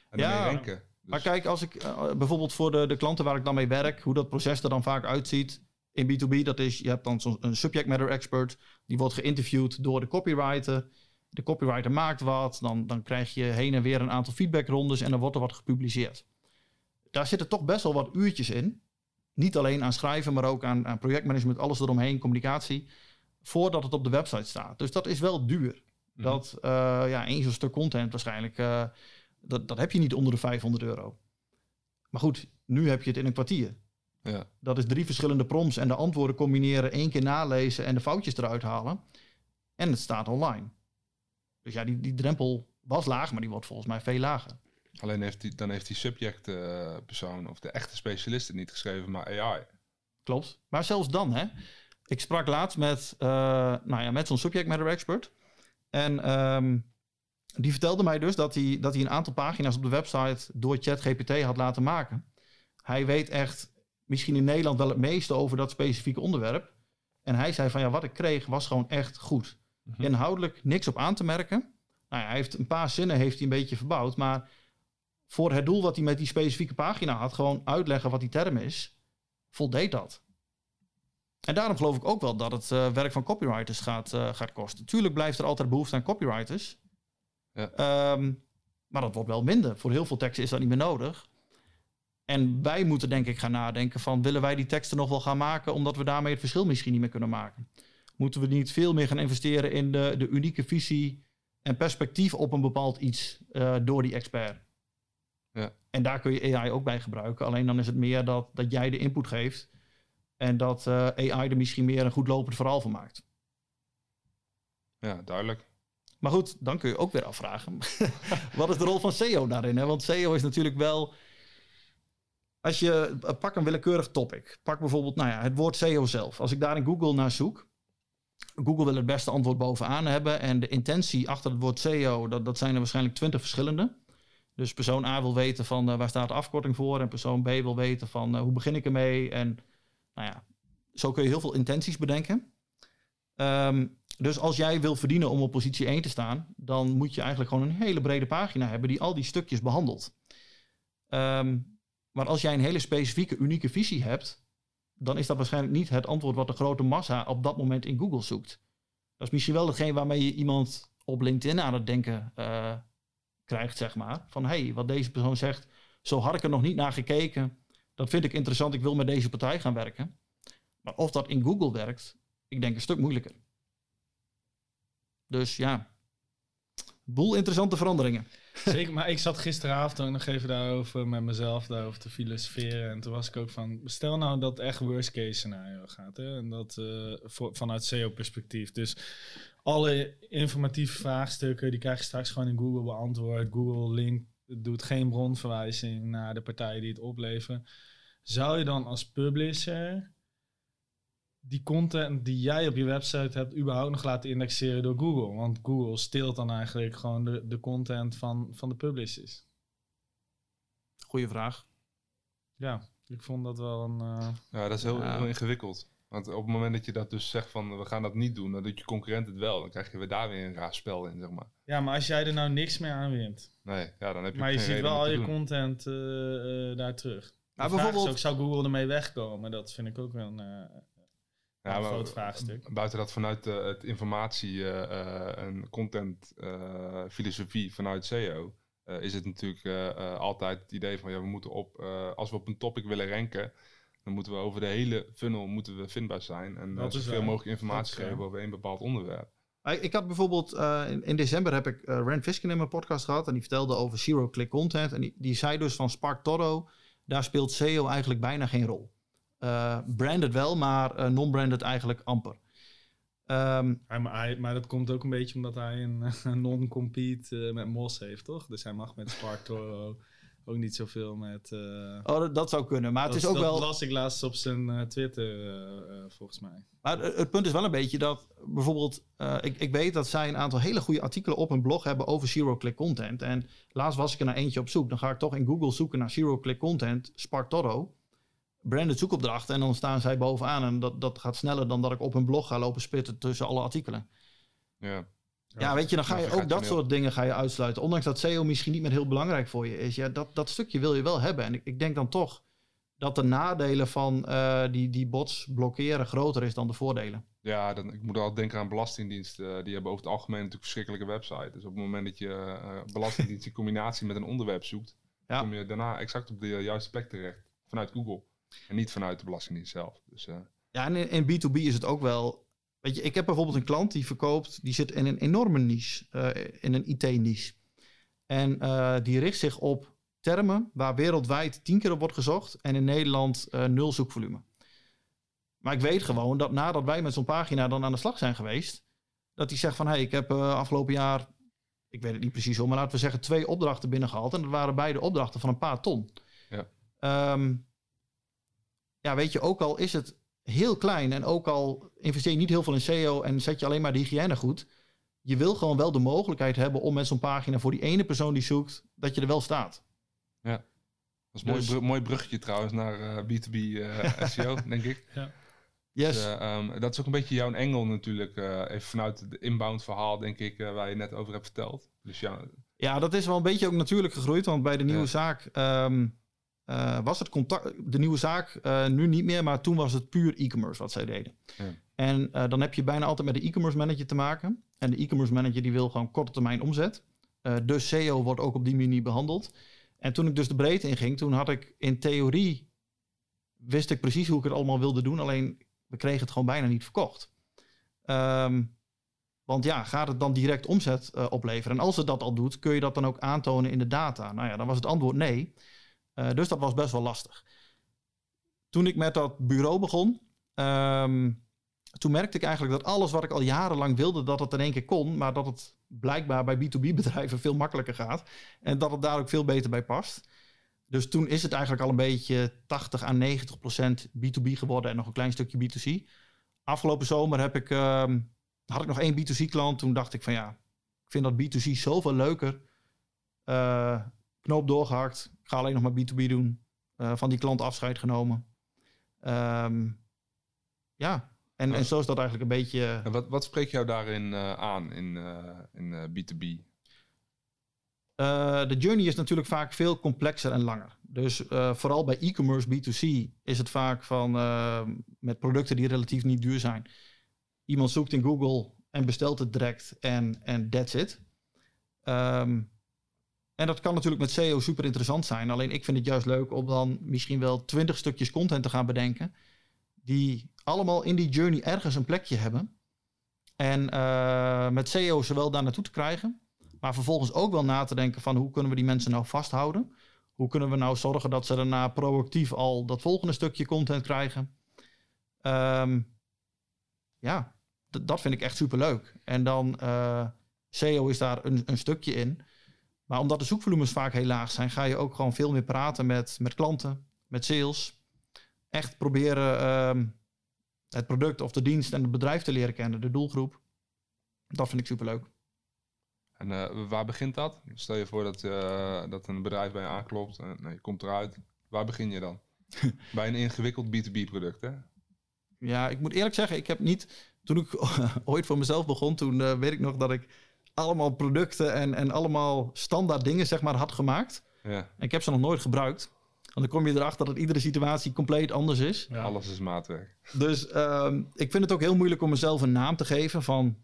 en Ja, renken. Dus, Maar kijk, als ik eh, bijvoorbeeld voor de, de klanten waar ik dan mee werk, hoe dat proces er dan vaak uitziet in B2B, dat is, je hebt dan zo'n een subject matter expert, die wordt geïnterviewd door de copywriter. De copywriter maakt wat, dan, dan krijg je heen en weer een aantal feedbackrondes en dan wordt er wat gepubliceerd. Daar zitten toch best wel wat uurtjes in. Niet alleen aan schrijven, maar ook aan, aan projectmanagement, alles eromheen, communicatie, voordat het op de website staat. Dus dat is wel duur. Mhm. Dat, eh, ja, één zo'n stuk content waarschijnlijk, eh, dat, dat heb je niet onder de 500 euro. Maar goed, nu heb je het in een kwartier. Ja. Dat is drie verschillende prompts en de antwoorden combineren, één keer nalezen en de foutjes eruit halen. En het staat online. Dus ja, die, die drempel was laag, maar die wordt volgens mij veel lager. Alleen heeft die, dan heeft die subject eh, persoon of de echte specialist het niet geschreven, maar AI. Klopt. Maar zelfs dan, hè. Ik sprak laatst met, eh, nou ja, met zo'n subject matter expert. En ehm, die vertelde mij dus dat hij, dat hij een aantal pagina's op de website door ChatGPT had laten maken. Hij weet echt misschien in Nederland wel het meeste over dat specifieke onderwerp. En hij zei van ja, wat ik kreeg was gewoon echt goed. Mhm. Inhoudelijk niks op aan te merken. Nou ja, hij heeft een paar zinnen heeft hij een beetje verbouwd. Maar voor het doel wat hij met die specifieke pagina had, gewoon uitleggen wat die term is, voldeed dat. En daarom geloof ik ook wel dat het eh, werk van copywriters gaat, eh, gaat kosten. Tuurlijk blijft er altijd behoefte aan copywriters. Ja. Ehm, maar dat wordt wel minder. Voor heel veel teksten is dat niet meer nodig. En wij moeten denk ik gaan nadenken van... willen wij die teksten nog wel gaan maken... omdat we daarmee het verschil misschien niet meer kunnen maken? Moeten we niet veel meer gaan investeren in de, de unieke visie... en perspectief op een bepaald iets eh, door die expert? Ja. En daar kun je AI ook bij gebruiken. Alleen dan is het meer dat, dat jij de input geeft... en dat eh, AI er misschien meer een goed lopend verhaal van maakt. Ja, duidelijk. Maar goed, dan kun je ook weer afvragen. wat is de rol van SEO daarin? Hè? Want SEO is natuurlijk wel. Als je eh, pak een willekeurig topic. Pak bijvoorbeeld nou ja, het woord SEO zelf. Als ik daar in Google naar zoek. Google wil het beste antwoord bovenaan hebben. En de intentie achter het woord SEO, dat, dat zijn er waarschijnlijk twintig verschillende. Dus persoon A wil weten van eh, waar staat de afkorting voor. En persoon B wil weten van eh, hoe begin ik ermee. En nou ja, zo kun je heel veel intenties bedenken. Ehm, dus als jij wil verdienen om op positie 1 te staan, dan moet je eigenlijk gewoon een hele brede pagina hebben die al die stukjes behandelt. Ehm, maar als jij een hele specifieke, unieke visie hebt, dan is dat waarschijnlijk niet het antwoord wat de grote massa op dat moment in Google zoekt. Dat is misschien wel hetgeen waarmee je iemand op LinkedIn aan het denken eh, krijgt, zeg maar. Van hé, hey, wat deze persoon zegt, zo had ik er nog niet naar gekeken. Dat vind ik interessant, ik wil met deze partij gaan werken. Maar of dat in Google werkt, ik denk een stuk moeilijker. Dus ja, boel interessante veranderingen. Zeker, maar ik zat gisteravond ook nog even daarover met mezelf daarover te filosoferen. En toen was ik ook van, stel nou dat echt worst case scenario gaat. Hè? En dat eh, vanuit SEO-perspectief. Dus alle informatieve vraagstukken, die krijg je straks gewoon in Google beantwoord. Google link doet geen bronverwijzing naar de partijen die het opleveren. Zou je dan als publisher die content die jij op je website hebt überhaupt nog laten indexeren door Google? Want Google steelt dan eigenlijk gewoon de, de content van, van de publishers. Goeie vraag. Ja, ik vond dat wel een... eh, Ja, dat is heel, Ja. heel ingewikkeld. Want op het moment dat je dat dus zegt van we gaan dat niet doen, dan doet je concurrent het wel. Dan krijg je weer daar weer een raar spel in, zeg maar. Ja, maar als jij er nou niks meer aan wint, Nee, ja, dan heb je maar je ziet wel al je doen. content eh, eh, daar terug. Maar Maar bijvoorbeeld... ook, zou Google ermee wegkomen? Dat vind ik ook wel een, eh, Ja, een maar groot vraagstuk. Buiten dat vanuit eh, het informatie eh, eh, en content eh, filosofie vanuit SEO eh, is het natuurlijk eh, eh, altijd het idee van ja, we moeten op, eh, als we op een topic willen ranken, dan moeten we over de hele funnel moeten we vindbaar zijn en Dat uh, zoveel waar. mogelijk informatie geven over één bepaald onderwerp. Ik ik had bijvoorbeeld eh, in, in december heb ik eh, Rand Fisken in mijn podcast gehad en die vertelde over zero-click content en die, die zei dus van Spark Toro, daar speelt SEO eigenlijk bijna geen rol. Eh, branded wel, maar eh, non-branded eigenlijk amper. Ehm, maar, hij- maar dat komt ook een beetje omdat hij een, een non-compete eh, met Mos heeft, toch? Dus hij mag met Spark Toro ook niet zoveel met... oh, dat, dat zou kunnen, maar het dat, is ook dat wel... las ik laatst op zijn Twitter, volgens mij. Maar het het punt is wel een beetje dat bijvoorbeeld, ik, ik weet dat zij een aantal hele goede artikelen op hun blog hebben over zero-click content. En laatst was ik er naar eentje op zoek. Dan ga ik toch in Google zoeken naar zero-click content, Spark Toro. Branded zoekopdrachten en dan staan zij bovenaan. En dat, dat gaat sneller dan dat ik op een blog ga lopen spitten tussen alle artikelen. Ja. Ja, weet je, dan ga je ook dat soort dingen ga je uitsluiten. Ondanks dat SEO misschien niet meer heel belangrijk voor je is. Ja, dat, dat stukje wil je wel hebben. En ik, ik denk dan toch dat de nadelen van eh, die, die bots blokkeren groter is dan de voordelen. Ja, dan, ik moet al denken aan belastingdiensten. eh, die hebben over het algemeen natuurlijk verschrikkelijke websites. Dus op het moment dat je eh, belastingdienst in combinatie met een onderwerp zoekt, Ja. kom je daarna exact op de juiste plek terecht. Vanuit Google. En niet vanuit de belastingdienst zelf. Dus eh, Ja, en in, in B2B is het ook wel. Weet je, ik heb bijvoorbeeld een klant die verkoopt, die zit in een enorme niche, eh, in een IT-niche. En eh, die richt zich op termen waar wereldwijd tien keer op wordt gezocht en in Nederland nul zoekvolume. Maar ik weet gewoon dat nadat wij met zo'n pagina dan aan de slag zijn geweest, dat hij zegt van hé, hey, ik heb afgelopen jaar, ik weet het niet precies hoe, maar laten we zeggen twee opdrachten binnengehaald. En dat waren beide opdrachten van een paar ton. Ja. Ehm, ja, weet je, ook al is het heel klein en ook al investeer je niet heel veel in SEO en zet je alleen maar de hygiëne goed, je wil gewoon wel de mogelijkheid hebben om met zo'n pagina voor die ene persoon die zoekt, dat je er wel staat. dat is een mooi, Dus- mooi bruggetje trouwens naar eh, B2B eh, SEO, denk ik. Yes. Dus, eh, ehm, dat is ook een beetje jouw engel natuurlijk. eh, even vanuit het inbound verhaal, denk ik, eh, waar je net over hebt verteld. Dus ja, Ja, dat is wel een beetje ook natuurlijk gegroeid. Want bij de nieuwe Ja. zaak ehm, eh, was het contact. De nieuwe zaak eh, nu niet meer, maar toen was het puur e-commerce wat zij deden. Ja. En eh, dan heb je bijna altijd met de e-commerce manager te maken. En de e-commerce manager die wil gewoon korte termijn omzet. Dus SEO wordt ook op die manier behandeld. En toen ik dus de breedte inging, toen had ik in theorie wist ik precies hoe ik het allemaal wilde doen. Alleen we kregen het gewoon bijna niet verkocht. Ehm, want ja, gaat het dan direct omzet opleveren? En als het dat al doet, kun je dat dan ook aantonen in de data? Nou ja, dan was het antwoord nee. Eh, dus dat was best wel lastig. Toen ik met dat bureau begon, ehm, toen merkte ik eigenlijk dat alles wat ik al jarenlang wilde, dat het in één keer kon, maar dat het blijkbaar bij B2B-bedrijven veel makkelijker gaat. En dat het daar ook veel beter bij past. Dus toen is het eigenlijk al een beetje 80 à 90 procent B2B geworden en nog een klein stukje B2C. Afgelopen zomer heb ik, ehm, had ik nog één B2C-klant. Toen dacht ik van ja, ik vind dat B2C zoveel leuker. Eh, knoop doorgehakt. Ik ga alleen nog maar B2B doen. Eh, van die klant afscheid genomen. Ehm, ja, en, en zo is dat eigenlijk een beetje... en wat, wat spreekt jou daarin eh, aan in, eh, in eh, B2B? Eh, de journey is natuurlijk vaak veel complexer en langer. Dus eh, vooral bij e-commerce B2C is het vaak van eh, met producten die relatief niet duur zijn. Iemand zoekt in Google en bestelt het direct en, en that's it. Ehm, en dat kan natuurlijk met SEO super interessant zijn. Alleen ik vind het juist leuk om dan misschien wel twintig stukjes content te gaan bedenken. Die allemaal in die journey ergens een plekje hebben. En eh, met SEO zowel daar naartoe te krijgen. Maar vervolgens ook wel na te denken van hoe kunnen we die mensen nou vasthouden? Hoe kunnen we nou zorgen dat ze daarna proactief al dat volgende stukje content krijgen? Ehm, ja, dat vind ik echt super leuk. En dan eh, SEO is daar een, een stukje in. Maar omdat de zoekvolumes vaak heel laag zijn, ga je ook gewoon veel meer praten met, met klanten, met sales. Echt proberen ehm, het product of de dienst en het bedrijf te leren kennen, de doelgroep. Dat vind ik super leuk. En eh, waar begint dat? Stel je voor dat, eh, dat een bedrijf bij je aanklopt en nou, je komt eruit. Waar begin je dan? bij een ingewikkeld B2B product, hè? Ja, ik moet eerlijk zeggen, ik heb niet. Toen ik ooit voor mezelf begon, toen eh, weet ik nog dat ik allemaal producten en, en allemaal standaard dingen zeg maar had gemaakt. Ja, En ik heb ze nog nooit gebruikt. Want dan kom je erachter dat iedere situatie compleet anders is. Ja. alles is maatwerk. Dus ehm, ik vind het ook heel moeilijk om mezelf een naam te geven van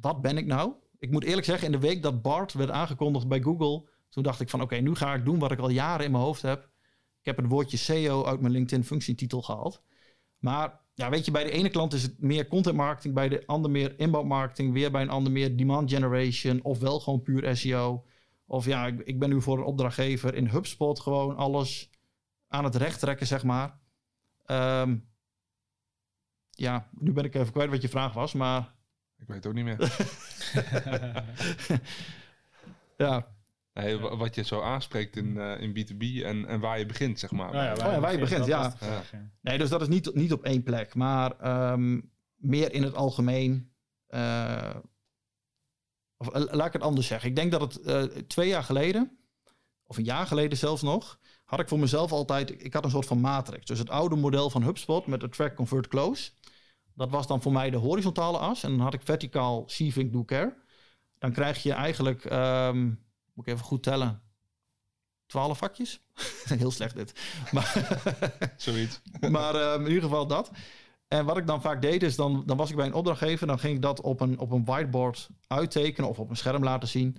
wat ben ik nou? Ik moet eerlijk zeggen, in de week dat BART werd aangekondigd bij Google, toen dacht ik van oké, nu ga ik doen wat ik al jaren in mijn hoofd heb. Ik heb het woordje SEO uit mijn LinkedIn functietitel gehaald. Maar ja, weet je, bij de ene klant is het meer content marketing, bij de ander meer inbound marketing, weer bij een ander meer demand generation, of wel gewoon puur SEO. Of ja, ik, ik ben nu voor een opdrachtgever in HubSpot gewoon alles aan het recht trekken, zeg maar. Ehm, ja, nu ben ik even kwijt wat je vraag was, maar Ik weet het ook niet meer. ja. Nee, wat je zo aanspreekt in, eh, in B2B en, en waar je begint, zeg maar. Nou Oh ja, waar je begint, ja. vraag. Nee, dus dat is niet, niet op één plek, maar ehm, meer in het algemeen. eh, of eh, laat ik het anders zeggen. Ik denk dat het eh, twee jaar geleden, of een jaar geleden zelfs nog, had ik voor mezelf altijd, ik had een soort van matrix. Dus het oude model van HubSpot met de track convert close. Dat was dan voor mij de horizontale as. En dan had ik verticaal see, think, do, care. Dan krijg je eigenlijk, ehm, moet ik even goed tellen, 12 vakjes. Heel slecht dit. Maar, Zoiets. maar ehm, in ieder geval dat. En wat ik dan vaak deed is, dan, dan was ik bij een opdrachtgever... dan ging ik dat op een, op een whiteboard uittekenen of op een scherm laten zien.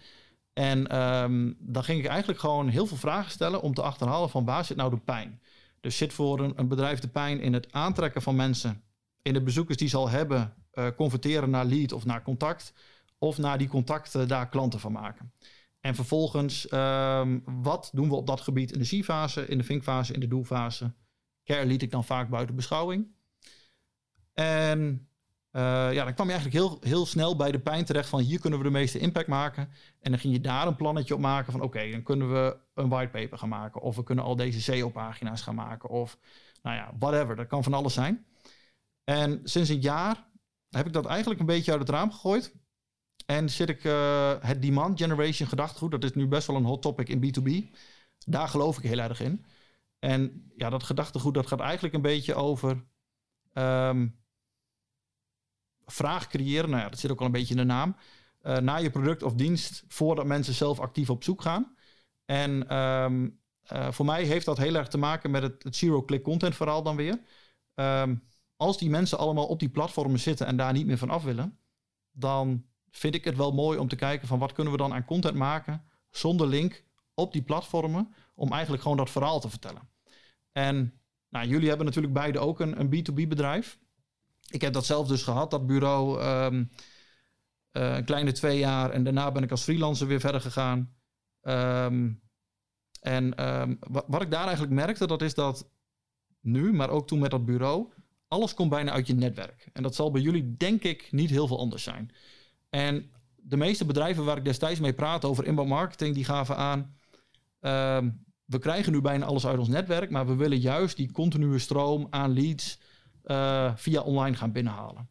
En ehm, dan ging ik eigenlijk gewoon heel veel vragen stellen... om te achterhalen van waar zit nou de pijn? Dus zit voor een, een bedrijf de pijn in het aantrekken van mensen... in de bezoekers die ze al hebben... eh, converteren naar lead of naar contact... of naar die contacten daar klanten van maken. En vervolgens, ehm, wat doen we op dat gebied in de C-fase, in de think-fase, in de do-fase? Care liet ik dan vaak buiten beschouwing. En eh, ja, dan kwam je eigenlijk heel, heel snel bij de pijn terecht van hier kunnen we de meeste impact maken. En dan ging je daar een plannetje op maken van oké, dan kunnen we een whitepaper gaan maken. Of we kunnen al deze SEO-pagina's gaan maken. Of nou ja, whatever, dat kan van alles zijn. En sinds een jaar heb ik dat eigenlijk een beetje uit het raam gegooid. En zit ik eh, het demand generation gedachtegoed, dat is nu best wel een hot topic in B2B. Daar geloof ik heel erg in. En ja, dat gedachtegoed dat gaat eigenlijk een beetje over ehm, vraag creëren. Nou ja, dat zit ook al een beetje in de naam. eh, naar je product of dienst voordat mensen zelf actief op zoek gaan. En ehm, eh, voor mij heeft dat heel erg te maken met het, het zero-click content verhaal dan weer. Ehm, als die mensen allemaal op die platformen zitten en daar niet meer van af willen, dan vind ik het wel mooi om te kijken van wat kunnen we dan aan content maken zonder link op die platformen om eigenlijk gewoon dat verhaal te vertellen. En nou, jullie hebben natuurlijk beide ook een, een B2B bedrijf. Ik heb dat zelf dus gehad, dat bureau, ehm, eh, een kleine twee jaar. En daarna ben ik als freelancer weer verder gegaan. Ehm, en ehm, wa- wat ik daar eigenlijk merkte, dat is dat nu, maar ook toen met dat bureau, alles komt bijna uit je netwerk. En dat zal bij jullie denk ik niet heel veel anders zijn. En de meeste bedrijven waar ik destijds mee praatte over inbound marketing, die gaven aan, ehm, we krijgen nu bijna alles uit ons netwerk, maar we willen juist die continue stroom aan leads eh, via online gaan binnenhalen.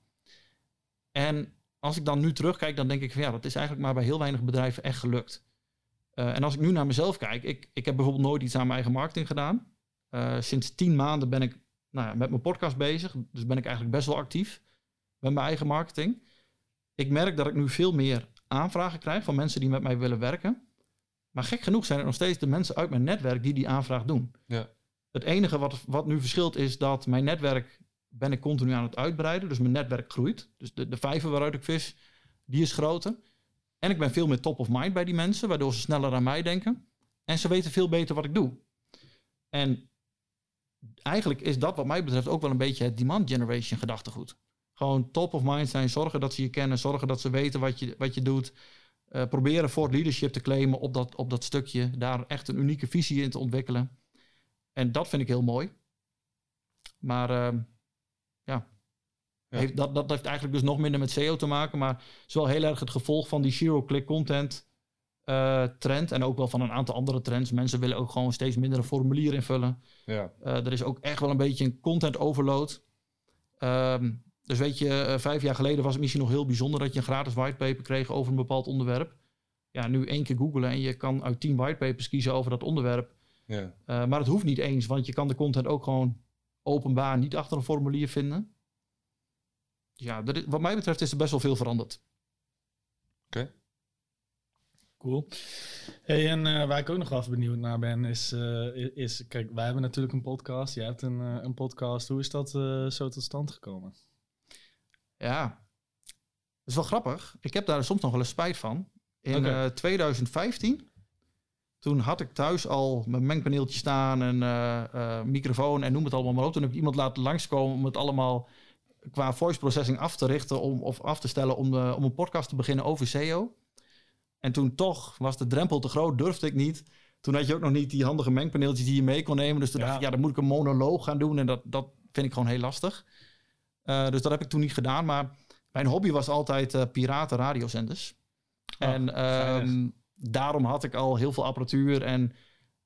En als ik dan nu terugkijk, dan denk ik van ja, dat is eigenlijk maar bij heel weinig bedrijven echt gelukt. Eh, en als ik nu naar mezelf kijk, ik, ik heb bijvoorbeeld nooit iets aan mijn eigen marketing gedaan. Eh, sinds tien maanden ben ik nou ja, met mijn podcast bezig, dus ben ik eigenlijk best wel actief met mijn eigen marketing. Ik merk dat ik nu veel meer aanvragen krijg van mensen die met mij willen werken. Maar gek genoeg zijn het nog steeds de mensen uit mijn netwerk die die aanvraag doen. Ja. Het enige wat, wat nu verschilt is dat mijn netwerk ben ik continu aan het uitbreiden. Dus mijn netwerk groeit. Dus de, de vijver waaruit ik vis, die is groter. En ik ben veel meer top of mind bij die mensen, waardoor ze sneller aan mij denken. En ze weten veel beter wat ik doe. En eigenlijk is dat wat mij betreft ook wel een beetje het demand generation gedachtegoed. Gewoon top of mind zijn, zorgen dat ze je kennen, zorgen dat ze weten wat je, wat je doet. Eh, proberen voor leadership te claimen op dat, op dat stukje. Daar echt een unieke visie in te ontwikkelen. En dat vind ik heel mooi. Maar ehm, ja, Ja. Heeft, dat, dat heeft eigenlijk dus nog minder met SEO te maken. Maar het is wel heel erg het gevolg van die zero-click content eh, trend. En ook wel van een aantal andere trends. Mensen willen ook gewoon steeds minder een formulier invullen. Ja. Eh, er is ook echt wel een beetje een content overload. Ehm, dus weet je, eh, vijf jaar geleden was het misschien nog heel bijzonder dat je een gratis whitepaper kreeg over een bepaald onderwerp. Ja, nu één keer googlen en je kan uit tien whitepapers kiezen over dat onderwerp. Ja. Eh, maar het hoeft niet eens, want je kan de content ook gewoon openbaar niet achter een formulier vinden. Ja, er is- wat mij betreft is er best wel veel veranderd. Cool. Hey, en eh, waar ik ook nog wel even benieuwd naar ben, is, eh, is... Kijk, wij hebben natuurlijk een podcast. Jij hebt een, een podcast. Hoe is dat eh, zo tot stand gekomen? Ja, dat is wel grappig. Ik heb daar soms nog wel eens spijt van. In Oké. eh, 2015, toen had ik thuis al mijn mengpaneeltje staan en eh, eh, microfoon en noem het allemaal maar op. Toen heb ik iemand laten langskomen om het allemaal qua voice processing af te richten om, of af te stellen om, om een podcast te beginnen over SEO. En toen toch was de drempel te groot, durfde ik niet. Toen had je ook nog niet die handige mengpaneeltjes die je mee kon nemen. Dus toen Ja. dacht ik, ja, dan moet ik een monoloog gaan doen. En dat, dat vind ik gewoon heel lastig. Eh, dus dat heb ik toen niet gedaan. Maar mijn hobby was altijd eh piraten radiozenders. Ah, en ehm, daarom had ik al heel veel apparatuur. En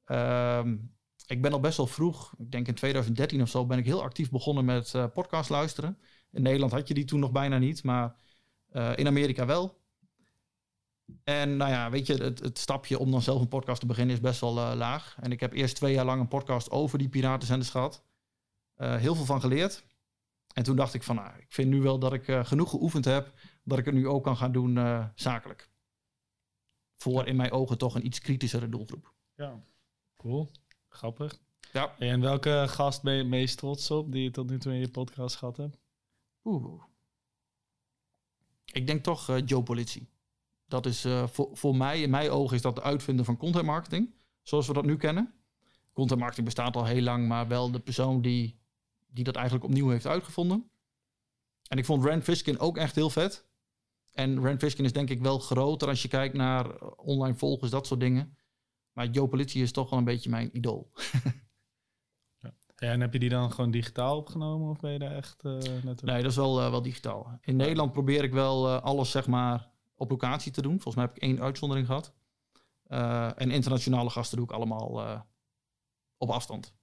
ehm, ik ben al best wel vroeg, ik denk in 2013 of zo, ben ik heel actief begonnen met eh, podcast luisteren. In Nederland had je die toen nog bijna niet, maar in Amerika wel. En nou ja, weet je, het, het stapje om dan zelf een podcast te beginnen is best wel laag. En ik heb eerst twee jaar lang een podcast over die piratenzenders gehad. Eh, heel veel van geleerd. En toen dacht ik van, nou, ik vind nu wel dat ik eh, genoeg geoefend heb... dat ik het nu ook kan gaan doen eh, zakelijk. Voor in mijn ogen toch een iets kritischere doelgroep. Ja, cool. Grappig. Ja. En welke gast ben je het meest trots op die je tot nu toe in je podcast gehad hebt? Oeh. Ik denk toch eh, Joe Politie. Dat is eh, voor, voor mij, in mijn ogen, is dat de uitvinder van content marketing. Zoals we dat nu kennen. Content marketing bestaat al heel lang, maar wel de persoon die, die dat eigenlijk opnieuw heeft uitgevonden. En ik vond Rand Fishkin ook echt heel vet. En Rand Fishkin is denk ik wel groter als je kijkt naar online volgers, dat soort dingen. Maar Joe Politie is toch wel een beetje mijn idool. Ja, en heb je die dan gewoon digitaal opgenomen of ben je daar echt net Nee, dat is wel, eh, wel digitaal. In Nederland probeer ik wel eh, alles zeg maar op locatie te doen. Volgens mij heb ik één uitzondering gehad. Eh, en internationale gasten doe ik allemaal op afstand.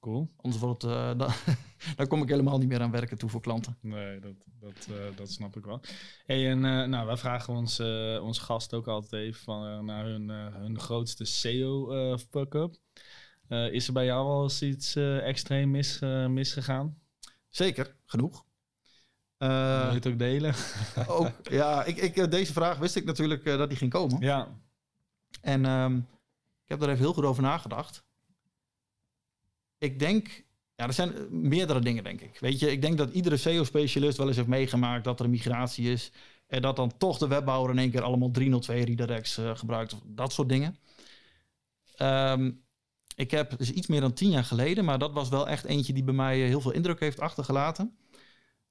Cool. Anders wordt het, eh, dan, dan kom ik helemaal niet meer aan werken toe voor klanten. Nee, dat, dat, eh, dat snap ik wel. Hey, en eh, nou, wij vragen ons, eh onze gast ook altijd even van, naar hun, eh, hun grootste SEO-fuck-up. Eh, is er bij jou wel eens iets eh, extreem mis, eh, misgegaan? Zeker, genoeg. Wil Eh, je het ook delen? ook, ja, ik, ik, deze vraag wist ik natuurlijk eh, dat die ging komen. ja. En ehm, ik heb er even heel goed over nagedacht. Ik denk, ja, er zijn eh, meerdere dingen, denk ik. Weet je, ik denk dat iedere SEO-specialist wel eens heeft meegemaakt dat er een migratie is. En dat dan toch de webbouwer in één keer allemaal 302 redirects eh, gebruikt. Dat soort dingen. Ehm, ik heb, dus iets meer dan tien jaar geleden, maar dat was wel echt eentje die bij mij eh, heel veel indruk heeft achtergelaten.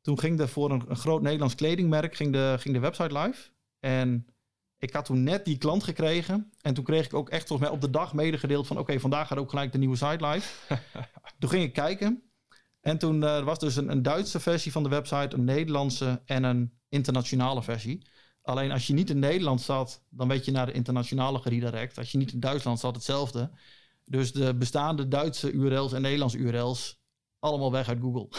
Toen ging er voor een, een groot Nederlands kledingmerk ging de, ging de website live. En ik had toen net die klant gekregen. En toen kreeg ik ook echt volgens mij op de dag medegedeeld van... oké, vandaag gaat ook gelijk de nieuwe site live. toen ging ik kijken. En toen eh, was dus een, een Duitse versie van de website... een Nederlandse en een internationale versie. Alleen als je niet in Nederland zat... dan werd je naar de internationale geredirect. Als je niet in Duitsland zat, hetzelfde. Dus de bestaande Duitse URL's en Nederlandse URL's... allemaal weg uit Google.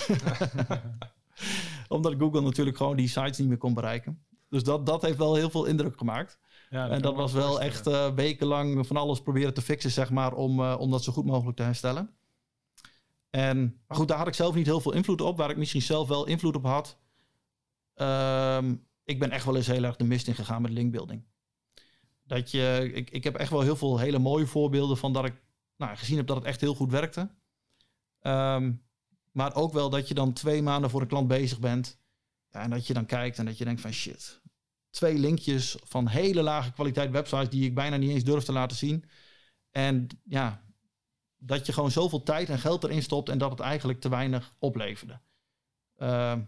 Omdat Google natuurlijk gewoon die sites niet meer kon bereiken. Dus dat, dat heeft wel heel veel indruk gemaakt. ja en dat was wel echt eh, wekenlang van alles proberen te fixen, zeg maar, om, eh, om dat zo goed mogelijk te herstellen. En, maar goed, daar had ik zelf niet heel veel invloed op. Waar ik misschien zelf wel invloed op had. Ehm, ik ben echt wel eens heel erg de mist in gegaan met linkbuilding. Dat je, ik, ik heb echt wel heel veel hele mooie voorbeelden van dat ik nou, gezien heb dat het echt heel goed werkte. Ehm, maar ook wel dat je dan twee maanden voor een klant bezig bent. Ja, en dat je dan kijkt en dat je denkt van shit. Twee linkjes van hele lage kwaliteit websites die ik bijna niet eens durf te laten zien. En ja, dat je gewoon zoveel tijd en geld erin stopt en dat het eigenlijk te weinig opleverde. Ehm,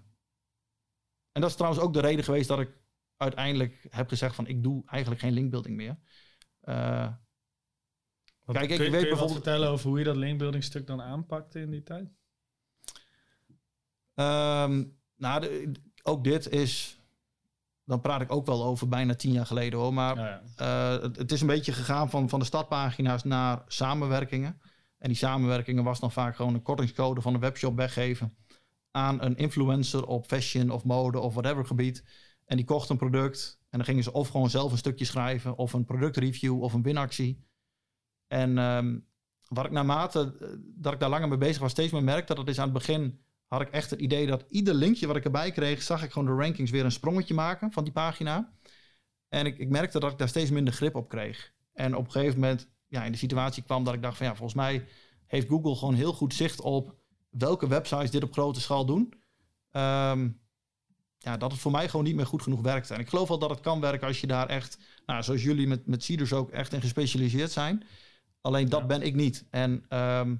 en dat is trouwens ook de reden geweest dat ik uiteindelijk heb gezegd van ik doe eigenlijk geen linkbuilding meer. Wat- Kijk, ik kun, weet kun je wat bijvoorbeeld- vertellen over hoe je dat linkbuilding stuk dan aanpakte in die tijd? Ehm, nou, de- ook dit is. Dan praat ik ook wel over bijna tien jaar geleden hoor. Maar Ja, ja. eh, het, het is een beetje gegaan van, van de startpagina's naar samenwerkingen. En die samenwerkingen was dan vaak gewoon een kortingscode van een webshop weggeven aan een influencer op fashion of mode of whatever gebied. En die kocht een product en dan gingen ze of gewoon zelf een stukje schrijven of een productreview of een winactie. En ehm, wat ik naarmate eh, dat ik daar langer mee bezig was, steeds meer merkte, dat is aan het begin had ik echt het idee dat ieder linkje wat ik erbij kreeg, zag ik gewoon de rankings weer een sprongetje maken van die pagina. En ik, ik merkte dat ik daar steeds minder grip op kreeg. En op een gegeven moment ja, in de situatie kwam dat ik dacht van ja, volgens mij heeft Google gewoon heel goed zicht op welke websites dit op grote schaal doen. Ehm, ja, dat het voor mij gewoon niet meer goed genoeg werkte. En ik geloof wel dat het kan werken als je daar echt, nou, zoals jullie met, met Seeders ook echt in gespecialiseerd zijn. Alleen dat Ja. ben ik niet. En ehm,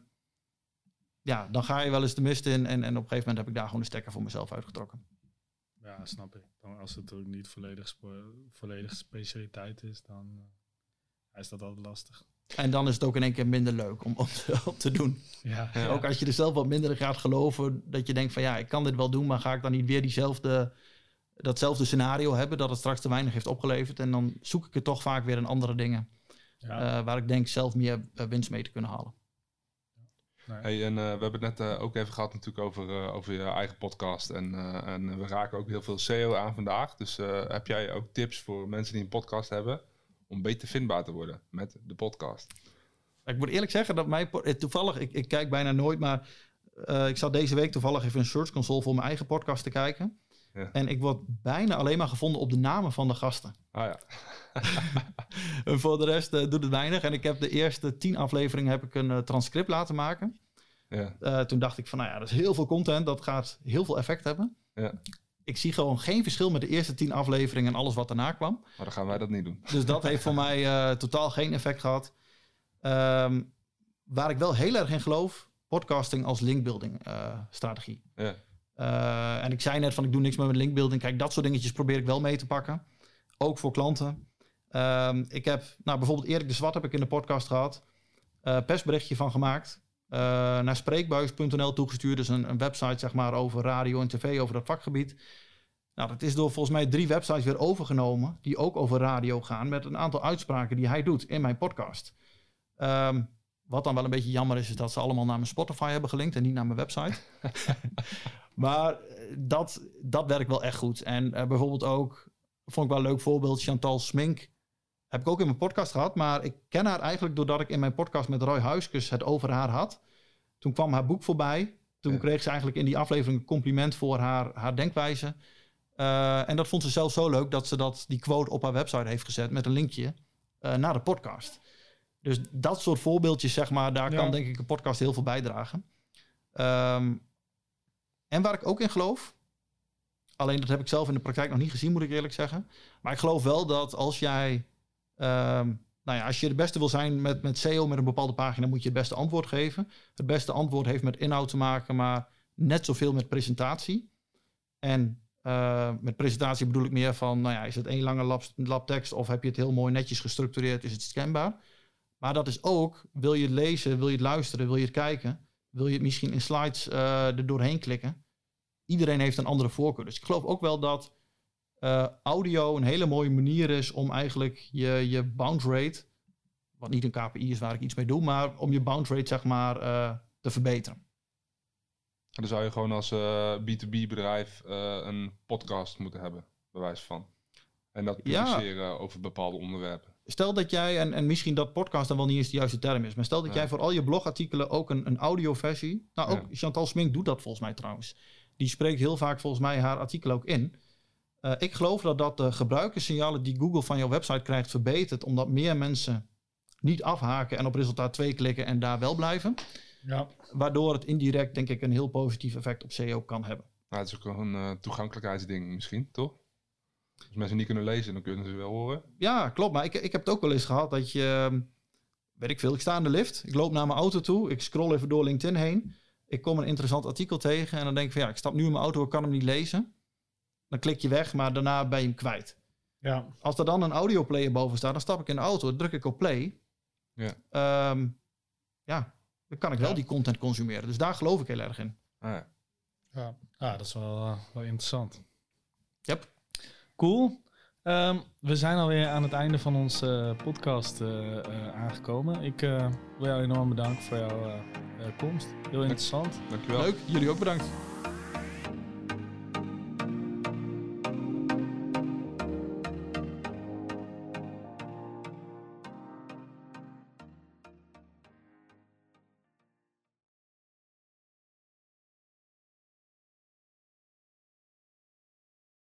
ja, dan ga je wel eens de mist in. En, en op een gegeven moment heb ik daar gewoon de stekker voor mezelf uitgetrokken. Ja, snap ik. Dan, als het ook niet volledig, volledig specialiteit is, dan eh, is dat altijd lastig. En dan is het ook in één keer minder leuk om, om, te, om te doen. Ja, Ja. Ook als je er zelf wat minder in gaat geloven, dat je denkt van ja, ik kan dit wel doen, maar ga ik dan niet weer diezelfde, datzelfde scenario hebben, dat het straks te weinig heeft opgeleverd. En dan zoek ik het toch vaak weer in andere dingen, ja. eh, waar ik denk zelf meer eh, winst mee te kunnen halen. Nee. Hey, en eh, we hebben het net eh, ook even gehad natuurlijk over, eh, over je eigen podcast. En, eh, en we raken ook heel veel SEO aan vandaag. Dus eh, heb jij ook tips voor mensen die een podcast hebben om beter vindbaar te worden met de podcast? Ik moet eerlijk zeggen dat mij toevallig, ik, ik kijk bijna nooit, maar eh, ik zat deze week toevallig even een Search Console voor mijn eigen podcast te kijken. Ja. En ik word bijna alleen maar gevonden op de namen van de gasten. Ah ja, En voor de rest eh, doet het weinig. En ik heb de eerste tien afleveringen heb ik een eh, transcript laten maken. ja. Eh, toen dacht ik van, nou ja, dat is heel veel content. Dat gaat heel veel effect hebben. Ja. Ik zie gewoon geen verschil met de eerste tien afleveringen en alles wat daarna kwam. maar dan gaan wij dat niet doen. Dus dat heeft voor mij totaal geen effect gehad. Ehm, waar ik wel heel erg in geloof, podcasting als linkbuilding strategie. Ja, Eh, en ik zei net van ik doe niks meer met linkbuilding. Kijk, dat soort dingetjes probeer ik wel mee te pakken. Ook voor klanten. Ehm, ik heb, nou bijvoorbeeld Erik de Zwart heb ik in de podcast gehad. eh persberichtje van gemaakt. eh, naar spreekbuis.nl toegestuurd. Dus een, een website zeg maar over radio en tv, over dat vakgebied. Nou, dat is door volgens mij drie websites weer overgenomen. Die ook over radio gaan. Met een aantal uitspraken die hij doet in mijn podcast. Ehm, wat dan wel een beetje jammer is, is dat ze allemaal naar mijn Spotify hebben gelinkt en niet naar mijn website. maar eh, dat, dat werkt wel echt goed. En eh, bijvoorbeeld ook, vond ik wel een leuk voorbeeld, Chantal Smink. Heb ik ook in mijn podcast gehad, maar ik ken haar eigenlijk doordat ik in mijn podcast met Roy Huiskus het over haar had. Toen kwam haar boek voorbij. Toen Ja. kreeg ze eigenlijk in die aflevering een compliment voor haar, haar denkwijze. Eh, en dat vond ze zelf zo leuk dat ze dat, die quote op haar website heeft gezet met een linkje naar de podcast. Dus dat soort voorbeeldjes, zeg maar, daar Ja. kan denk ik een podcast heel veel bijdragen. Ehm, en waar ik ook in geloof, alleen dat heb ik zelf in de praktijk nog niet gezien, moet ik eerlijk zeggen. Maar ik geloof wel dat als jij, ehm, nou ja, als je de beste wil zijn met, met SEO, met een bepaalde pagina, moet je het beste antwoord geven. Het beste antwoord heeft met inhoud te maken, maar net zoveel met presentatie. En eh, met presentatie bedoel ik meer van, nou ja, is het één lange lab, labtekst of heb je het heel mooi netjes gestructureerd, is het scanbaar? Maar dat is ook, wil je het lezen, wil je het luisteren, wil je het kijken, wil je het misschien in slides eh er doorheen klikken? Iedereen heeft een andere voorkeur. Dus ik geloof ook wel dat eh, audio een hele mooie manier is om eigenlijk je, je bounce rate, wat niet een KPI is waar ik iets mee doe, maar om je bounce rate zeg maar eh, te verbeteren. dan zou je gewoon als eh, B2B bedrijf eh, een podcast moeten hebben, bij wijze van. En dat Ja. publiceren over bepaalde onderwerpen. Stel dat jij, en, en misschien dat podcast dan wel niet eens de juiste term is, maar stel dat Ja. jij voor al je blogartikelen ook een, een audioversie. Nou, ook Ja. Chantal Smink doet dat volgens mij trouwens. Die spreekt heel vaak volgens mij haar artikel ook in. Eh, ik geloof dat dat de gebruikerssignalen die Google van jouw website krijgt verbetert, omdat meer mensen niet afhaken en op resultaat 2 klikken en daar wel blijven. Ja. Waardoor het indirect, denk ik, een heel positief effect op SEO kan hebben. Nou, het is ook een eh, toegankelijkheidsding misschien, toch? Als mensen niet kunnen lezen, dan kunnen ze wel horen. Ja, klopt. Maar ik, ik heb het ook wel eens gehad dat je, ehm, weet ik veel, ik sta in de lift, ik loop naar mijn auto toe, ik scroll even door LinkedIn heen, ik kom een interessant artikel tegen en dan denk ik van ja, ik stap nu in mijn auto, ik kan hem niet lezen. Dan klik je weg, maar daarna ben je hem kwijt. Ja. Als er dan een audioplayer boven staat, dan stap ik in de auto, druk ik op play. Ja. Ehm, ja, dan kan ik wel Ja. die content consumeren. Dus daar geloof ik heel erg in. Ah, ja. Ja, ja dat is wel, eh, wel interessant. Yep. Cool. Ehm, we zijn alweer aan het einde van onze eh, podcast eh, eh, aangekomen. Ik eh, wil jou enorm bedanken voor jouw eh, eh, komst. Heel interessant. Dankjewel. Leuk, jullie ook bedankt.